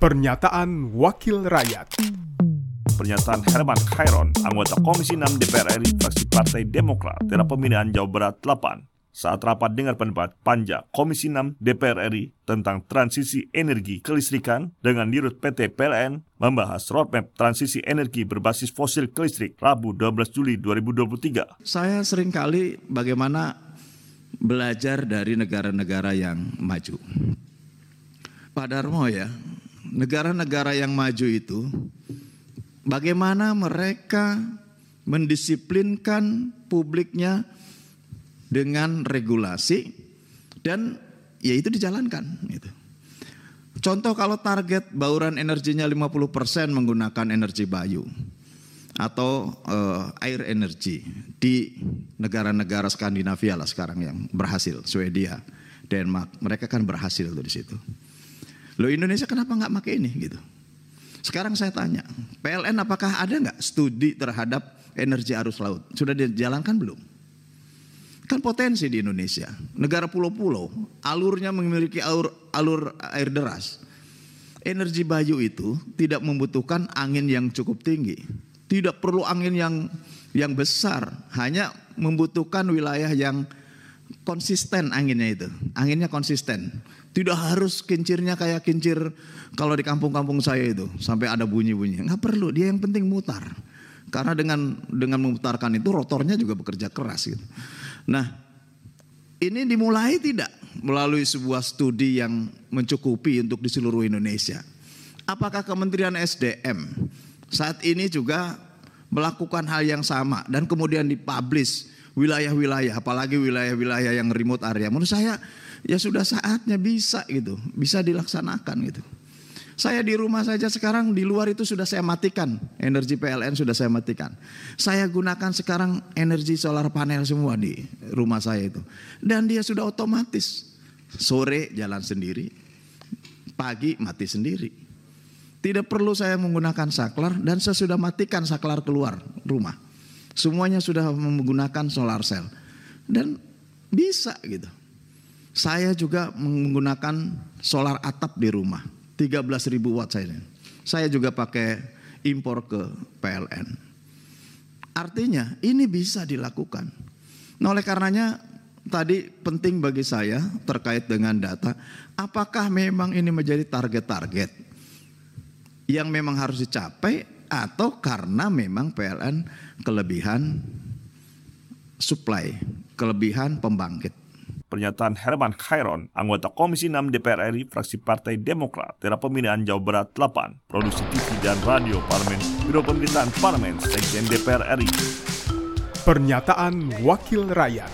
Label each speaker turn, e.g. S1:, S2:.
S1: Pernyataan Wakil Rakyat
S2: Pernyataan Herman Khairon, anggota Komisi 6 DPR RI fraksi Partai Demokrat, daerah pemilihan Jawa Barat 8, saat rapat dengar pendapat Panja Komisi 6 DPR RI tentang transisi energi kelistrikan dengan dirut PT PLN membahas roadmap transisi energi berbasis fosil ke listrik Rabu 12 Juli 2023.
S3: Saya sering kali bagaimana belajar dari negara-negara yang maju. Pak Darmo ya, negara-negara yang maju itu bagaimana mereka mendisiplinkan publiknya dengan regulasi dan ya itu dijalankan gitu. Contoh kalau target bauran energinya 50% menggunakan energi bayu atau uh, air energi di negara-negara Skandinavia lah sekarang yang berhasil, Swedia, Denmark, mereka kan berhasil tuh di situ. Lo Indonesia kenapa nggak pakai ini gitu? Sekarang saya tanya, PLN apakah ada nggak studi terhadap energi arus laut? Sudah dijalankan belum? Kan potensi di Indonesia. Negara pulau-pulau, alurnya memiliki alur, alur air deras. Energi bayu itu tidak membutuhkan angin yang cukup tinggi. Tidak perlu angin yang yang besar, hanya membutuhkan wilayah yang konsisten anginnya itu. Anginnya konsisten. Tidak harus kincirnya kayak kincir kalau di kampung-kampung saya itu sampai ada bunyi-bunyi. Nggak perlu, dia yang penting mutar. Karena dengan dengan memutarkan itu rotornya juga bekerja keras gitu. Nah, ini dimulai tidak melalui sebuah studi yang mencukupi untuk di seluruh Indonesia. Apakah Kementerian SDM saat ini juga melakukan hal yang sama dan kemudian dipublish wilayah-wilayah, apalagi wilayah-wilayah yang remote area. Menurut saya ya sudah saatnya bisa gitu, bisa dilaksanakan gitu. Saya di rumah saja sekarang di luar itu sudah saya matikan. Energi PLN sudah saya matikan. Saya gunakan sekarang energi solar panel semua di rumah saya itu. Dan dia sudah otomatis. Sore jalan sendiri, pagi mati sendiri. Tidak perlu saya menggunakan saklar dan saya sudah matikan saklar keluar rumah. Semuanya sudah menggunakan solar cell. Dan bisa gitu. Saya juga menggunakan solar atap di rumah 13 ribu watt saya. Saya juga pakai impor ke PLN. Artinya ini bisa dilakukan. Nah oleh karenanya tadi penting bagi saya terkait dengan data. Apakah memang ini menjadi target-target yang memang harus dicapai atau karena memang PLN kelebihan supply, kelebihan pembangkit.
S2: Pernyataan Herman Khairon, anggota Komisi 6 DPR RI, fraksi Partai Demokrat, daerah pemilihan Jawa Barat 8, produksi TV dan radio Parlemen, Biro Pemerintahan Parlemen, Sekjen DPR RI.
S1: Pernyataan Wakil Rakyat.